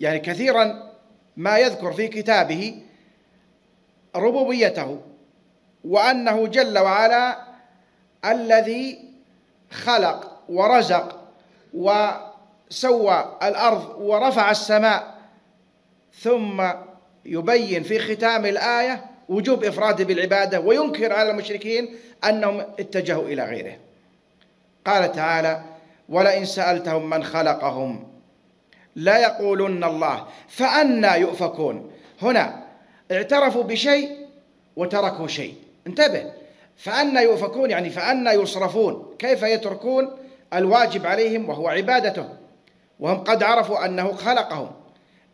يعني كثيرا ما يذكر في كتابه ربوبيته وأنه جل وعلا الذي خلق ورزق وسوى الأرض ورفع السماء ثم يبين في ختام الآية وجوب إفراده بالعبادة وينكر على المشركين أنهم اتجهوا إلى غيره. قال تعالى ولئن سألتهم من خلقهم لا يقولن الله فأنا يؤفكون. هنا اعترفوا بشيء وتركوا شيء. انتبه. فأنا يؤفكون يعني فأنا يصرفون. كيف يتركون؟ الواجب عليهم وهو عبادته. وهم قد عرفوا أنه خلقهم.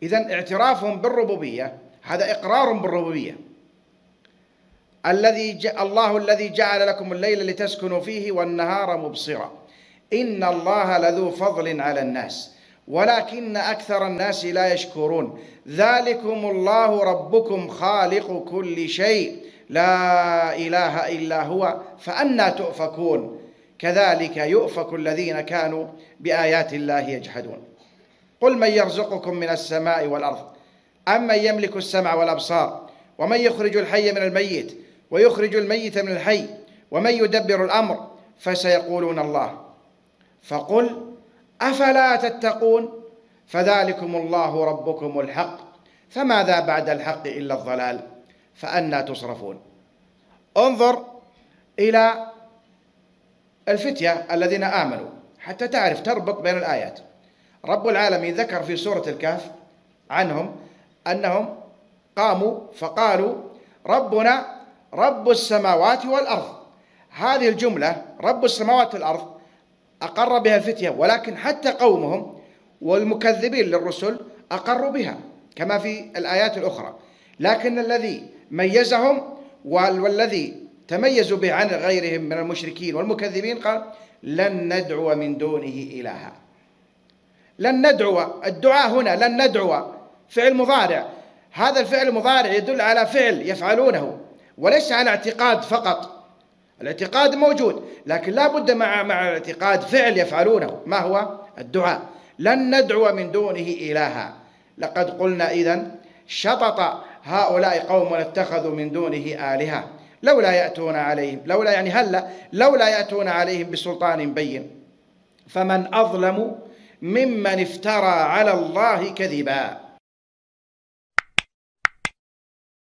إذا اعترافهم بالربوبية هذا إقرار بالربوبية. الذي الله الذي جعل لكم الليل لتسكنوا فيه والنهار مبصرا. إن الله لذو فضل على الناس. ولكن أكثر الناس لا يشكرون. ذلكم الله ربكم خالق كل شيء. لا إله إلا هو فأنا تؤفكون. كذلك يؤفك الذين كانوا بآيات الله يجحدون. قل من يرزقكم من السماء والأرض أمن يملك السمع والأبصار ومن يخرج الحي من الميت ويخرج الميت من الحي ومن يدبر الأمر فسيقولون الله. فقل أفلا تتقون؟ فذلكم الله ربكم الحق. فماذا بعد الحق إلا الضلال؟ فأنا تصرفون. انظر إلى الفتية الذين آمنوا حتى تعرف تربط بين الآيات. رب العالمين ذكر في سورة الكهف عنهم أنهم قاموا فقالوا ربنا رب السماوات والأرض. هذه الجملة رب السماوات والأرض أقر بها الفتية ولكن حتى قومهم والمكذبين للرسل أقروا بها كما في الآيات الأخرى. لكن الذي ميزهم والذي تميزوا به عن غيرهم من المشركين والمكذبين قال لن ندعو من دونه إلها. لن ندعو الدعاء هنا لن ندعو. فعل مضارع هذا الفعل المضارع يدل على فعل يفعلونه وليس على اعتقاد فقط. الاعتقاد موجود لكن لا بد مع مع الاعتقاد فعل يفعلونه. ما هو؟ الدعاء. لن ندعو من دونه إلها. لقد قلنا إذن شطط هؤلاء قوم اتخذوا من دونه آلهة. لولا يأتون عليهم لولا يعني هلا لولا يأتون عليهم بسلطان بين. فمن أظلم ممن افترى على الله كذبا.